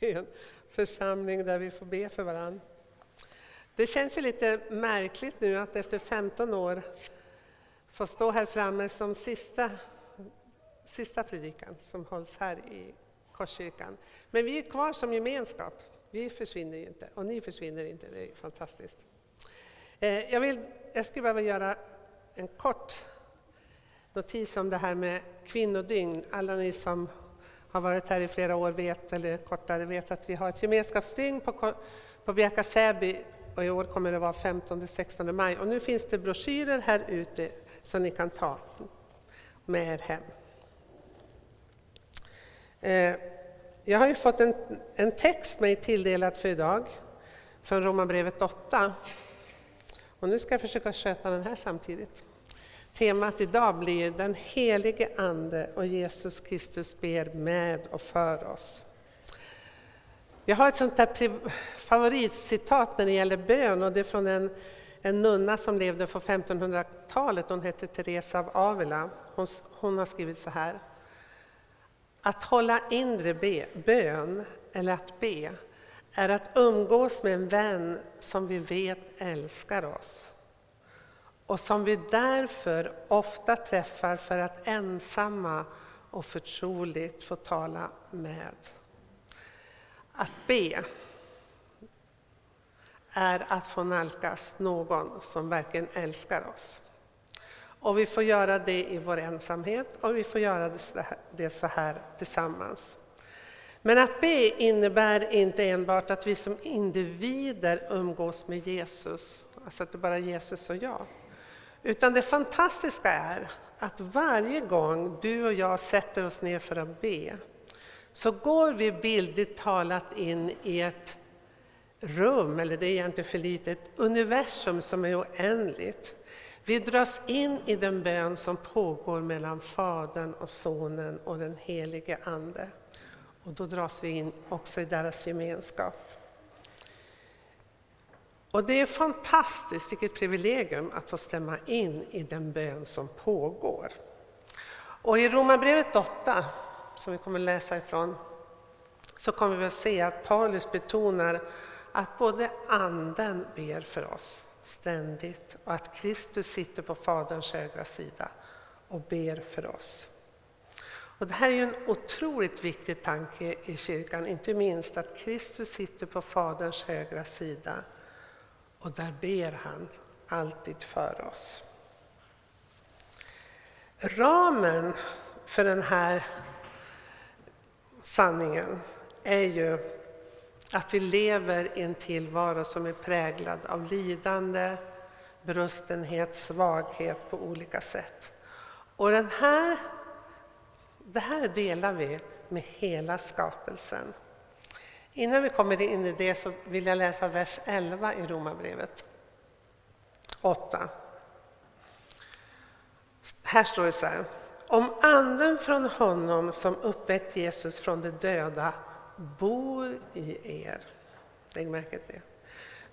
i en församling där vi får be för varandra. Det känns ju lite märkligt nu att efter 15 år få stå här framme som sista, sista predikan som hålls här i Korskyrkan. Men vi är kvar som gemenskap. Vi försvinner ju inte och ni försvinner inte. Det är fantastiskt. Eh, jag, vill, jag skulle behöva göra en kort notis om det här med kvinnodygn. Alla ni som har varit här i flera år vet, eller kortare vet att vi har ett gemenskapsdygn på, på Bjärka Säby och i år kommer det vara 15-16 maj. Och nu finns det broschyrer här ute som ni kan ta med er hem. Eh, jag har ju fått en, en text mig tilldelad för idag från Romarbrevet 8. Och nu ska jag försöka sköta den här samtidigt. Temat idag blir Den helige Ande och Jesus Kristus ber med och för oss. Jag har ett sånt där favoritcitat när det gäller bön och det är från en, en nunna som levde på 1500-talet. Hon hette Teresa av Avila. Hon, hon har skrivit så här. Att hålla inre be, bön, eller att be, är att umgås med en vän som vi vet älskar oss och som vi därför ofta träffar för att ensamma och förtroligt få tala med. Att be är att få nalkas någon som verkligen älskar oss. Och vi får göra det i vår ensamhet och vi får göra det så här tillsammans. Men att be innebär inte enbart att vi som individer umgås med Jesus, alltså att det är bara Jesus och jag. Utan det fantastiska är att varje gång du och jag sätter oss ner för att be, så går vi bildligt talat in i ett rum, eller det är egentligen för litet, ett universum som är oändligt. Vi dras in i den bön som pågår mellan Fadern och Sonen och den helige Ande. Och då dras vi in också i deras gemenskap. Och det är fantastiskt, vilket privilegium att få stämma in i den bön som pågår. Och i Romarbrevet 8, som vi kommer att läsa ifrån, så kommer vi att se att Paulus betonar att både Anden ber för oss ständigt och att Kristus sitter på Faderns högra sida och ber för oss. Och det här är en otroligt viktig tanke i kyrkan, inte minst att Kristus sitter på Faderns högra sida och där ber han alltid för oss. Ramen för den här sanningen är ju att vi lever i en tillvaro som är präglad av lidande, brustenhet, svaghet på olika sätt. Och den här, det här delar vi med hela skapelsen. Innan vi kommer in i det så vill jag läsa vers 11 i Romarbrevet 8. Här står det så här. Om anden från honom som uppväckt Jesus från de döda bor i er, lägg märke till det.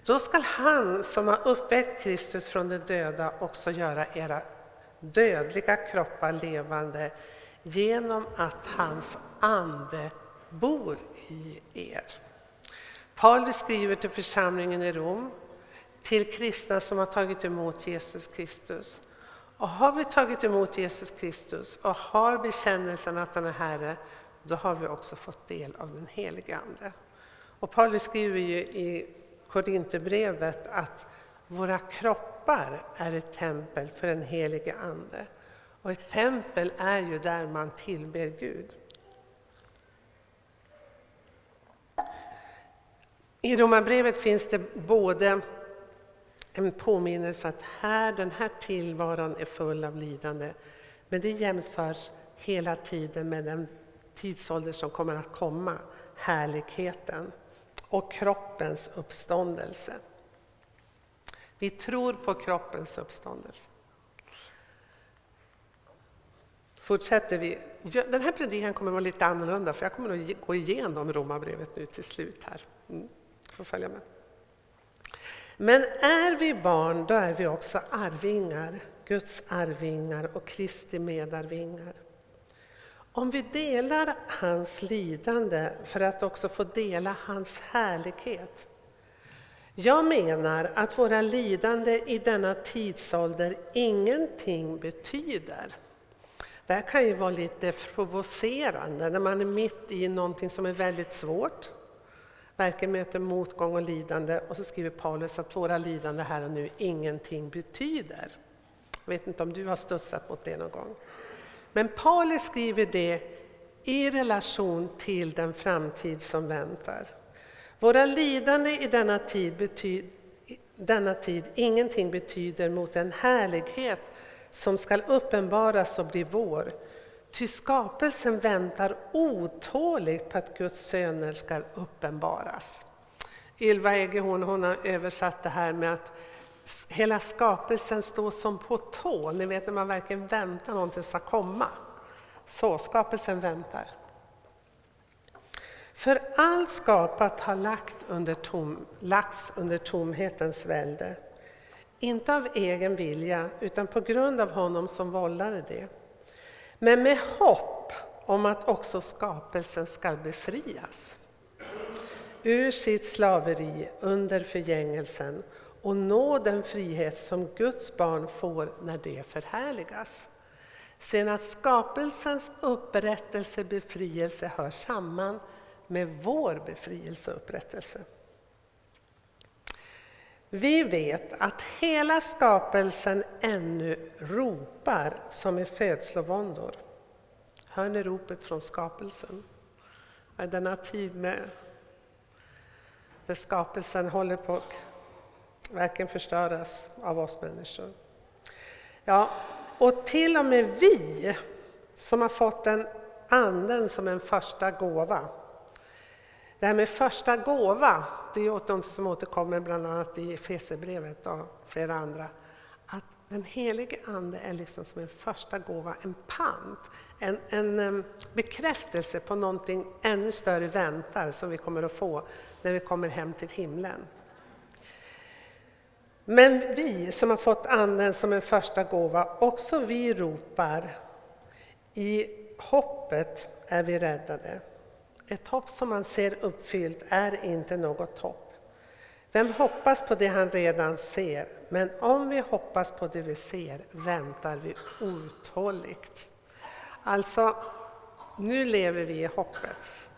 Då skall han som har uppväckt Kristus från de döda också göra era dödliga kroppar levande genom att hans ande bor i er. Paulus skriver till församlingen i Rom, till kristna som har tagit emot Jesus Kristus. Och har vi tagit emot Jesus Kristus och har bekännelsen att han är Herre, då har vi också fått del av den helige Ande. Och Paulus skriver ju i Korinthierbrevet att våra kroppar är ett tempel för den helige Ande. Och ett tempel är ju där man tillber Gud. I Romarbrevet finns det både en påminnelse att här, den här tillvaron är full av lidande, men det jämförs hela tiden med den tidsålder som kommer att komma, härligheten och kroppens uppståndelse. Vi tror på kroppens uppståndelse. Fortsätter vi. Den här predikan kommer att vara lite annorlunda för jag kommer att gå igenom Romarbrevet nu till slut här. Mm får följa med. Men är vi barn, då är vi också arvingar, Guds arvingar och Kristi medarvingar. Om vi delar hans lidande för att också få dela hans härlighet. Jag menar att våra lidande i denna tidsålder ingenting betyder. Det här kan ju vara lite provocerande när man är mitt i någonting som är väldigt svårt. Verkligen möter motgång och lidande och så skriver Paulus att våra lidande här och nu ingenting betyder. Jag vet inte om du har studsat mot det någon gång. Men Paulus skriver det i relation till den framtid som väntar. Våra lidande i denna tid, betyder, denna tid ingenting betyder mot den härlighet som skall uppenbaras och bli vår. Ty skapelsen väntar otåligt på att Guds söner ska uppenbaras. Ylva Eggehorn hon har översatt det här med att hela skapelsen står som på tå. Ni vet när man verkligen väntar någonting ska komma. Så, skapelsen väntar. För allt skapat har lagt under tom, lagts under tomhetens välde. Inte av egen vilja, utan på grund av honom som vållade det. Men med hopp om att också skapelsen ska befrias ur sitt slaveri under förgängelsen och nå den frihet som Guds barn får när det förhärligas. Sen att skapelsens upprättelse, befrielse hör samman med vår befrielse och upprättelse. Vi vet att hela skapelsen ännu ropar som i födslovåndor. Hör ni ropet från skapelsen? Är denna tid med där skapelsen håller på att verkligen förstöras av oss människor. Ja, och till och med vi som har fått den anden som en första gåva. Det här med första gåva, det är något som återkommer bland annat i Efesierbrevet och flera andra. Att den helige Ande är liksom som en första gåva, en pant, en, en bekräftelse på någonting ännu större väntar som vi kommer att få när vi kommer hem till himlen. Men vi som har fått Anden som en första gåva, också vi ropar i hoppet är vi räddade. Ett hopp som man ser uppfyllt är inte något hopp. Vem hoppas på det han redan ser? Men om vi hoppas på det vi ser väntar vi uthålligt. Alltså, nu lever vi i hoppet,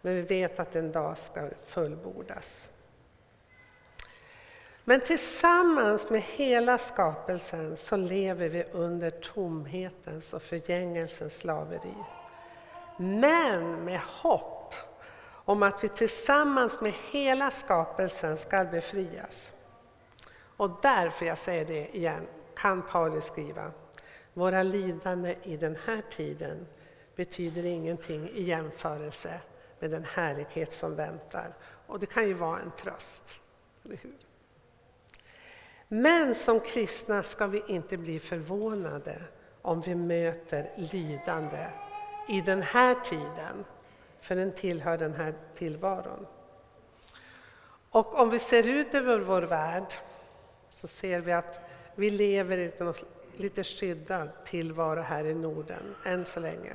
men vi vet att en dag ska fullbordas. Men tillsammans med hela skapelsen så lever vi under tomhetens och förgängelsens slaveri. Men med hopp om att vi tillsammans med hela skapelsen ska befrias. Och därför, jag säger det igen, kan Paulus skriva våra lidande i den här tiden betyder ingenting i jämförelse med den härlighet som väntar. Och det kan ju vara en tröst, eller hur? Men som kristna ska vi inte bli förvånade om vi möter lidande i den här tiden, för den tillhör den här tillvaron. Och om vi ser ut över vår värld så ser vi att vi lever i en lite skyddad tillvaro här i Norden, än så länge.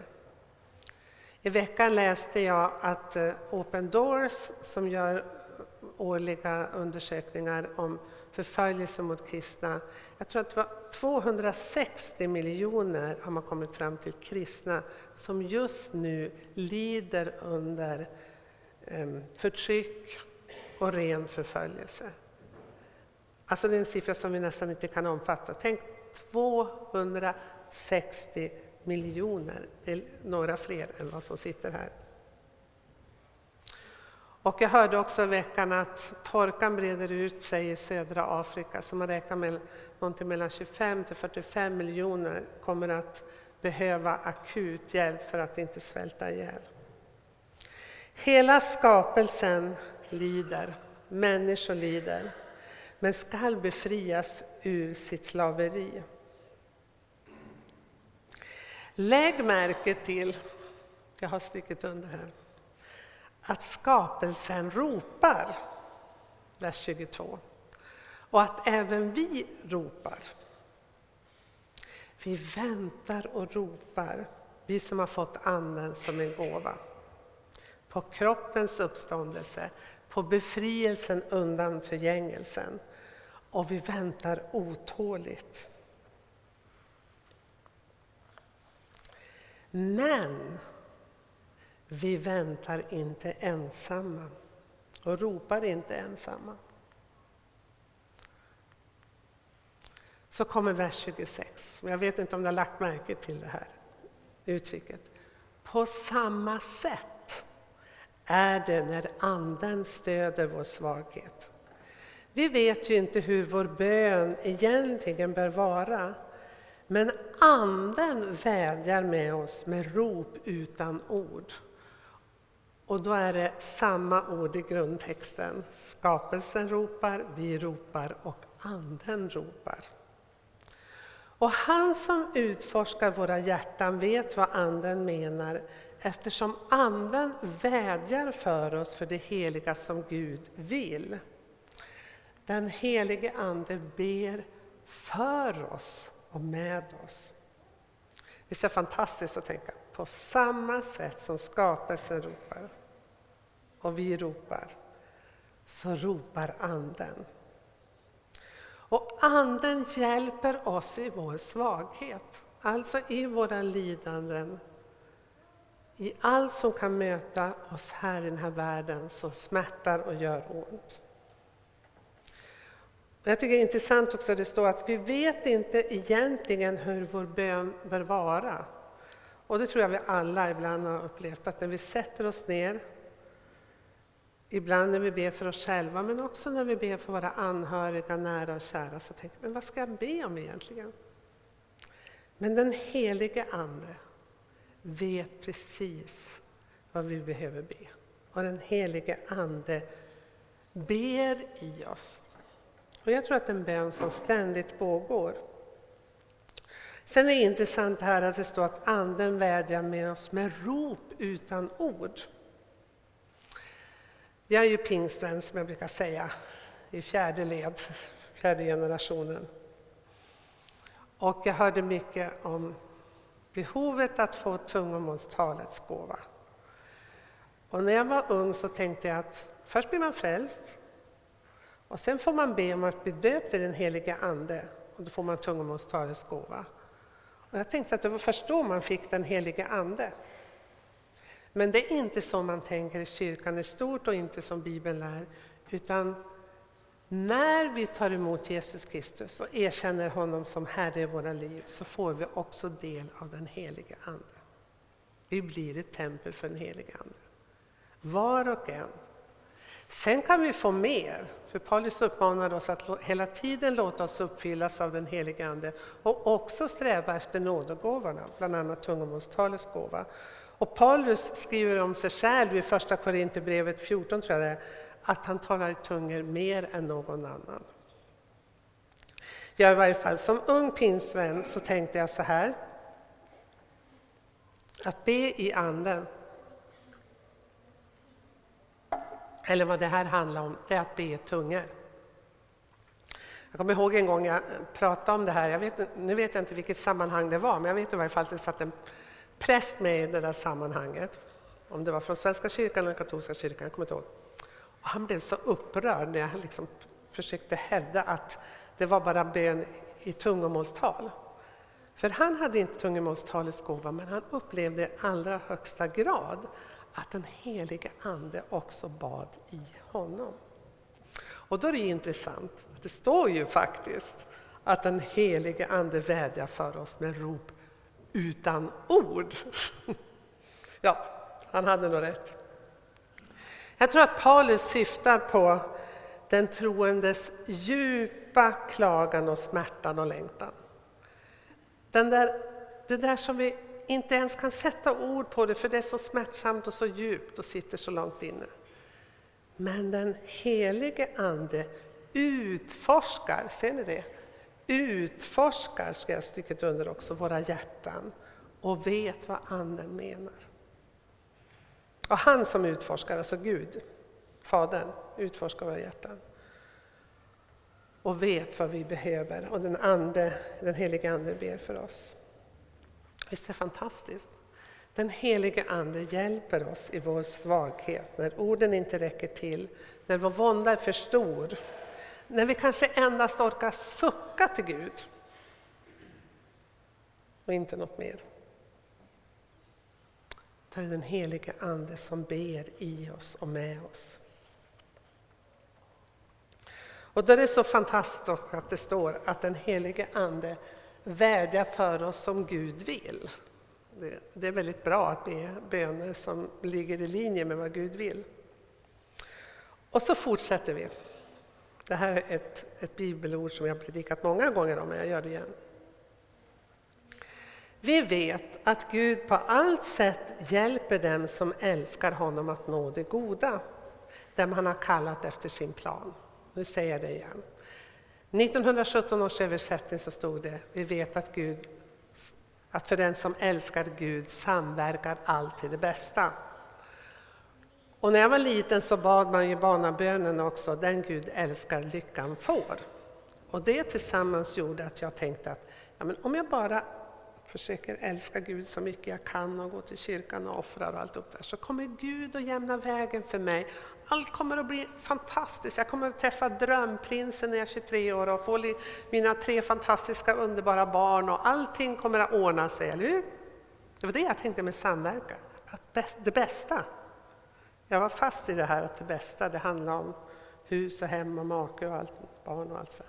I veckan läste jag att eh, Open Doors, som gör årliga undersökningar om förföljelse mot kristna. Jag tror att det var 260 miljoner har man kommit fram till kristna som just nu lider under ehm, förtryck och ren förföljelse. Alltså det är en siffra som vi nästan inte kan omfatta. Tänk 260 miljoner, det är några fler än vad som sitter här. Och jag hörde också i veckan att torkan breder ut sig i södra Afrika, så man räknar med någonting mellan 25 till 45 miljoner kommer att behöva akut hjälp för att inte svälta ihjäl. Hela skapelsen lider, människor lider, men skall befrias ur sitt slaveri. Lägg märke till, jag har strykit under här, att skapelsen ropar, vers 22. Och att även vi ropar. Vi väntar och ropar. vi som har fått Anden som en gåva. På kroppens uppståndelse, på befrielsen undan förgängelsen. Och vi väntar otåligt. Men vi väntar inte ensamma och ropar inte ensamma. Så kommer vers 26. Jag vet inte om du har lagt märke till det här uttrycket. På samma sätt är det när Anden stöder vår svaghet. Vi vet ju inte hur vår bön egentligen bör vara, men Anden vädjar med oss med rop utan ord. Och då är det samma ord i grundtexten. Skapelsen ropar, vi ropar och Anden ropar. Och han som utforskar våra hjärtan vet vad Anden menar eftersom Anden vädjar för oss för det heliga som Gud vill. Den helige Ande ber för oss och med oss. Visst är det fantastiskt att tänka på samma sätt som skapelsen ropar och vi ropar, så ropar Anden. Och Anden hjälper oss i vår svaghet, alltså i våra lidanden, i allt som kan möta oss här i den här världen som smärtar och gör ont. Jag tycker det är intressant också att det står att vi vet inte egentligen hur vår bön bör vara. Och det tror jag vi alla ibland har upplevt, att när vi sätter oss ner Ibland när vi ber för oss själva, men också när vi ber för våra anhöriga, nära och kära, så tänker vi, men vad ska jag be om egentligen? Men den helige Ande vet precis vad vi behöver be. Och den helige Ande ber i oss. Och jag tror att det är en bön som ständigt pågår. Sen är det intressant här att det står att Anden vädjar med oss med rop utan ord. Jag är ju pingstvän som jag brukar säga, i fjärde led, fjärde generationen. Och jag hörde mycket om behovet att få tungomålstalets gåva. Och när jag var ung så tänkte jag att först blir man frälst och sen får man be om att bli döpt i den heliga Ande och då får man tungomålstalets gåva. Och jag tänkte att det var först då man fick den helige Ande. Men det är inte så man tänker i kyrkan i stort och inte som Bibeln lär, utan när vi tar emot Jesus Kristus och erkänner honom som Herre i våra liv så får vi också del av den helige Ande. Vi blir ett tempel för den helige Ande. Var och en. Sen kan vi få mer, för Paulus uppmanar oss att hela tiden låta oss uppfyllas av den helige Ande och också sträva efter nådegåvorna, bland annat tungomålstalets gåva. Och Paulus skriver om sig själv i första Korinthierbrevet 14, tror jag det är, att han talar i tungor mer än någon annan. Jag i varje fall, som ung pinsvän så tänkte jag så här. Att be i anden, eller vad det här handlar om, det är att be i tungor. Jag kommer ihåg en gång jag pratade om det här, jag vet, nu vet jag inte vilket sammanhang det var, men jag vet i varje fall att det satt en präst med i det där sammanhanget. Om det var från Svenska kyrkan eller katolska kyrkan, jag kommer inte ihåg. Och han blev så upprörd när jag liksom försökte hävda att det var bara bön i tungomålstal. För han hade inte tungomålstalets gåva, men han upplevde i allra högsta grad att den helige Ande också bad i honom. Och då är det intressant, att det står ju faktiskt att den helige Ande vädjar för oss med rop utan ord. Ja, han hade nog rätt. Jag tror att Paulus syftar på den troendes djupa klagan och smärtan och längtan. Den där, det där som vi inte ens kan sätta ord på det för det är så smärtsamt och så djupt och sitter så långt inne. Men den helige Ande utforskar, ser ni det? utforskar, ska jag stycket under också, våra hjärtan och vet vad Anden menar. Och han som utforskar, alltså Gud, Fadern, utforskar våra hjärtan och vet vad vi behöver och den, ande, den helige Ande ber för oss. Visst är det fantastiskt? Den helige Ande hjälper oss i vår svaghet, när orden inte räcker till, när vår vånda är för stor, när vi kanske endast orkar sucka till Gud och inte något mer. Då är det den helige Ande som ber i oss och med oss. Och då är det så fantastiskt att det står att den helige Ande vädja för oss som Gud vill. Det är väldigt bra att be böner som ligger i linje med vad Gud vill. Och så fortsätter vi. Det här är ett, ett bibelord som jag har predikat många gånger om, men jag gör det igen. Vi vet att Gud på allt sätt hjälper dem som älskar honom att nå det goda, dem han har kallat efter sin plan. Nu säger jag det igen. 1917 års översättning så stod det, vi vet att, Gud, att för den som älskar Gud samverkar allt till det bästa. Och när jag var liten så bad man ju barnabönen också, den Gud älskar lyckan får. Och det tillsammans gjorde att jag tänkte att ja, men om jag bara försöker älska Gud så mycket jag kan och gå till kyrkan och offrar och allt upp där så kommer Gud att jämna vägen för mig. Allt kommer att bli fantastiskt. Jag kommer att träffa drömprinsen när jag är 23 år och få mina tre fantastiska underbara barn och allting kommer att ordna sig, eller hur? Det var det jag tänkte med samverkan, att det bästa. Jag var fast i det här att det bästa det handlar om hus och hem och make och allt, barn och allt så.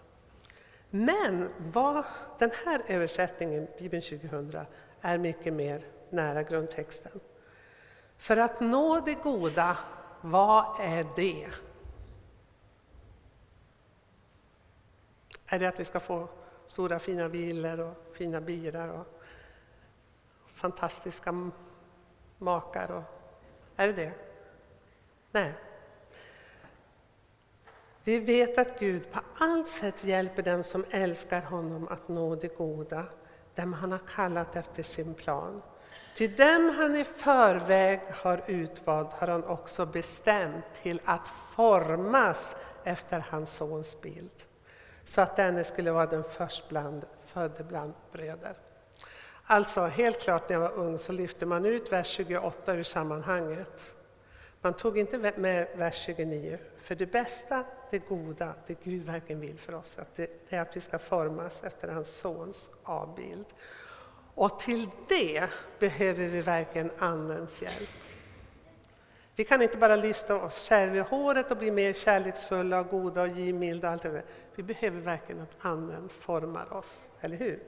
Men vad, den här översättningen, Bibeln 2000, är mycket mer nära grundtexten. För att nå det goda, vad är det? Är det att vi ska få stora fina villor och fina bilar och fantastiska makar? Och, är det det? Nej. Vi vet att Gud på allt sätt hjälper dem som älskar honom att nå det goda, dem han har kallat efter sin plan. Till dem han i förväg har utvalt har han också bestämt till att formas efter hans sons bild, så att denne skulle vara den förstfödde bland bröder. Alltså, helt klart när jag var ung så lyfte man ut vers 28 ur sammanhanget. Man tog inte med vers 29, för det bästa, det goda, det Gud verkligen vill för oss, att det, det är att vi ska formas efter hans sons avbild. Och till det behöver vi verkligen Andens hjälp. Vi kan inte bara lyfta oss själva i håret och bli mer kärleksfulla, och goda och givmilda. Och allt det där. Vi behöver verkligen att Anden formar oss, eller hur?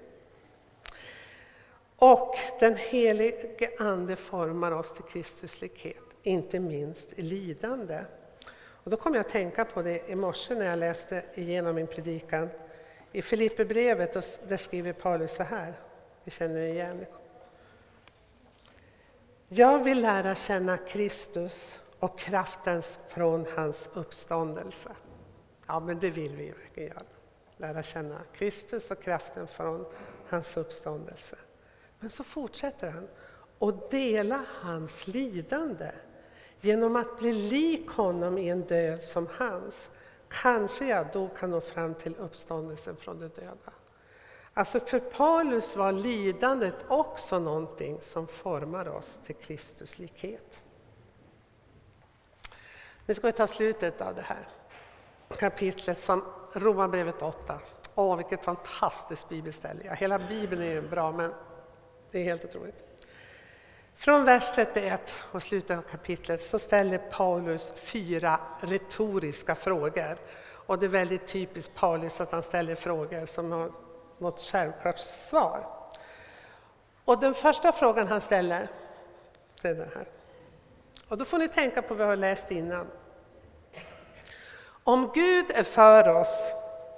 Och den helige Ande formar oss till Kristus likhet inte minst i lidande. Och då kom jag att tänka på det i morse när jag läste igenom min predikan. I Filipperbrevet där skriver Paulus så här, vi känner igen Jag vill lära känna Kristus och kraften från hans uppståndelse. Ja, men det vill vi verkligen göra. Lära känna Kristus och kraften från hans uppståndelse. Men så fortsätter han och dela hans lidande Genom att bli lik honom i en död som hans, kanske jag då kan nå fram till uppståndelsen från de döda. Alltså för Paulus var lidandet också någonting som formar oss till Kristus likhet. Nu ska vi ta slutet av det här kapitlet som Romarbrevet 8. Åh, vilket fantastiskt bibelställe! Hela Bibeln är ju bra, men det är helt otroligt. Från vers 31 och slutet av kapitlet så ställer Paulus fyra retoriska frågor. Och det är väldigt typiskt Paulus att han ställer frågor som har något självklart svar. Och den första frågan han ställer, är den här. Och då får ni tänka på vad vi har läst innan. Om Gud är för oss,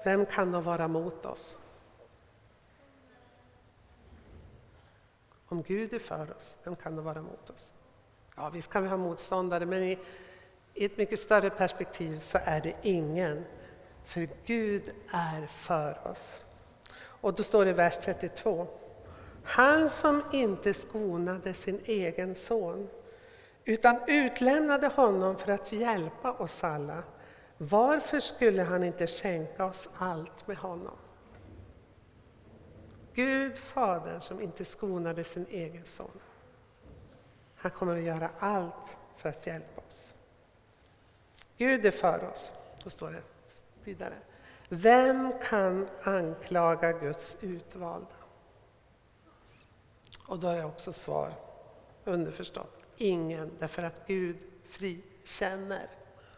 vem kan då vara mot oss? Om Gud är för oss, vem kan då vara mot oss? Ja, visst kan vi ha motståndare, men i, i ett mycket större perspektiv så är det ingen. För Gud är för oss. Och då står det i vers 32. Han som inte skonade sin egen son utan utlämnade honom för att hjälpa oss alla. Varför skulle han inte skänka oss allt med honom? Gud Fadern som inte skonade sin egen son. Han kommer att göra allt för att hjälpa oss. Gud är för oss, så står det vidare. Vem kan anklaga Guds utvalda? Och då är det också svar, underförstått, ingen, därför att Gud frikänner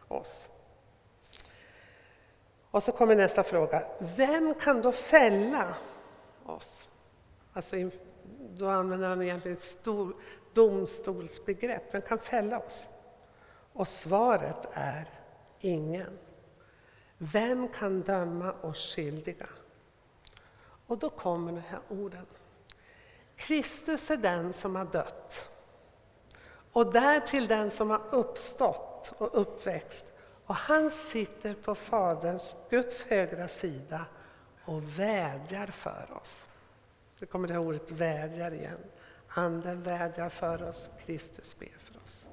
oss. Och så kommer nästa fråga, vem kan då fälla oss? Alltså, då använder han egentligen ett stor domstolsbegrepp, vem kan fälla oss? Och svaret är ingen. Vem kan döma oss skyldiga? Och då kommer de här orden. Kristus är den som har dött och därtill den som har uppstått och uppväxt och han sitter på Faderns, Guds högra sida och vädjar för oss. Det kommer det här ordet vädjar igen. Anden vädjar för oss, Kristus ber för oss.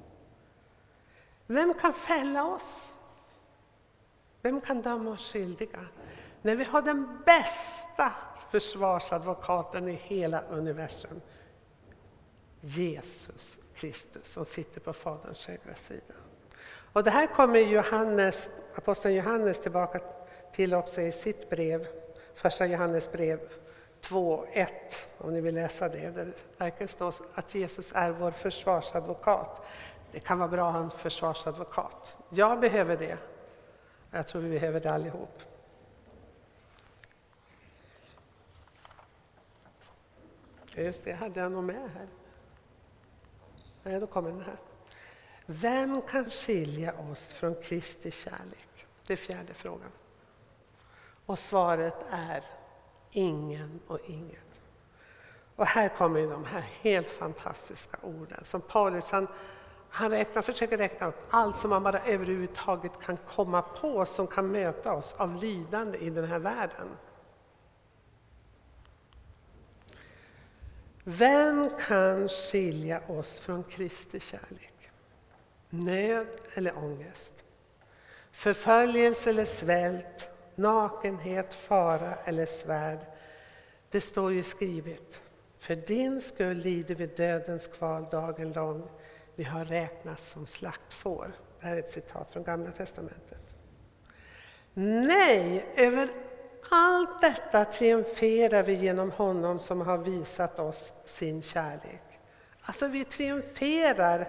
Vem kan fälla oss? Vem kan döma oss skyldiga? När vi har den bästa försvarsadvokaten i hela universum. Jesus Kristus som sitter på Faderns högra sida. Och det här kommer Johannes, aposteln Johannes tillbaka till också i sitt brev, första Johannes brev 2.1 om ni vill läsa det. Där det verkligen står att Jesus är vår försvarsadvokat. Det kan vara bra att ha en försvarsadvokat. Jag behöver det. Jag tror vi behöver det allihop. Just det, hade jag nog med här. Nej, då kommer den här. Vem kan skilja oss från Kristi kärlek? Det är fjärde frågan. Och svaret är ingen och inget. Och här kommer de här helt fantastiska orden som Paulus han, han räknar, försöker räkna upp allt som man bara överhuvudtaget kan komma på som kan möta oss av lidande i den här världen. Vem kan skilja oss från Kristi kärlek? Nöd eller ångest? Förföljelse eller svält? Nakenhet, fara eller svärd? Det står ju skrivet. För din skull lider vi dödens kval dagen lång. Vi har räknats som slaktfår. Det här är ett citat från Gamla Testamentet. Nej, över allt detta triumferar vi genom honom som har visat oss sin kärlek. Alltså vi triumferar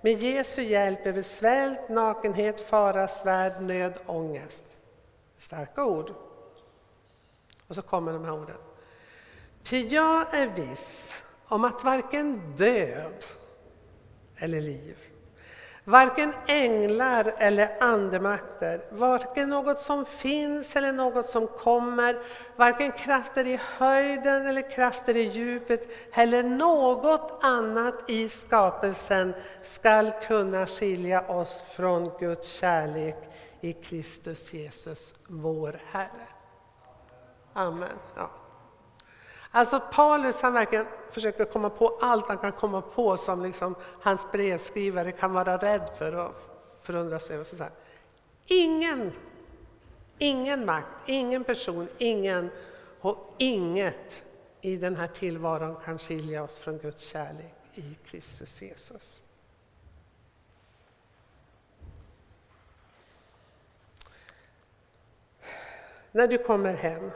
med Jesu hjälp över svält, nakenhet, fara, svärd, nöd, ångest. Starka ord. Och så kommer de här orden. Ty jag är viss om att varken död eller liv, Varken änglar eller andemakter, varken något som finns eller något som kommer, varken krafter i höjden eller krafter i djupet, eller något annat i skapelsen skall kunna skilja oss från Guds kärlek i Kristus Jesus, vår Herre. Amen. Ja. Alltså Paulus han verkligen försöker komma på allt han kan komma på som liksom hans brevskrivare kan vara rädd för och förundras över. Så här. Ingen, ingen makt, ingen person, ingen och inget i den här tillvaron kan skilja oss från Guds kärlek i Kristus Jesus. När du kommer hem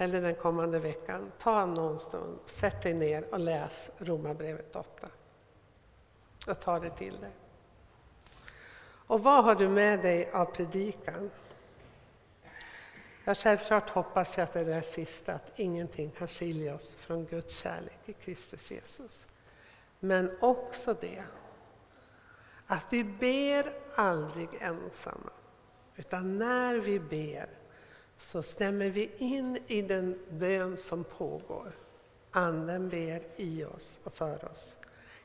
eller den kommande veckan, ta någon stund, sätt dig ner och läs Romarbrevet 8. Och ta det till dig. Och vad har du med dig av predikan? Jag självklart hoppas jag att det är sista, att ingenting kan skilja oss från Guds kärlek i Kristus Jesus. Men också det att vi ber aldrig ensamma, utan när vi ber så stämmer vi in i den bön som pågår. Anden ber i oss och för oss.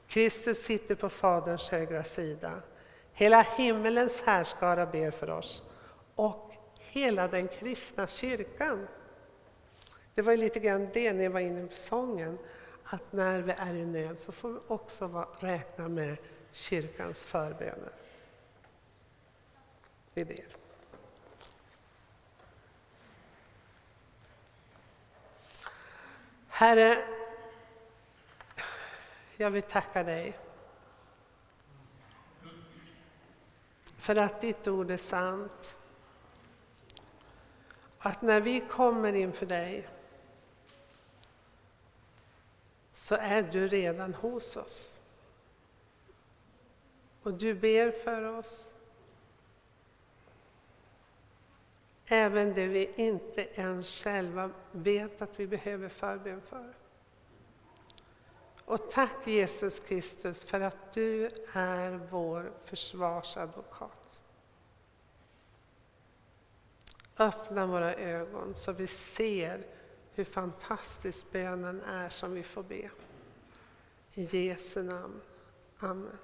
Kristus sitter på Faderns högra sida. Hela himmelens härskara ber för oss. Och hela den kristna kyrkan. Det var lite grann det ni var inne på sången, att när vi är i nöd så får vi också räkna med kyrkans förböner. Vi ber. Herre, jag vill tacka dig för att ditt ord är sant. Att när vi kommer inför dig så är du redan hos oss. Och du ber för oss. Även det vi inte ens själva vet att vi behöver förbön för. Och tack Jesus Kristus för att du är vår försvarsadvokat. Öppna våra ögon så vi ser hur fantastisk bönen är som vi får be. I Jesu namn. Amen.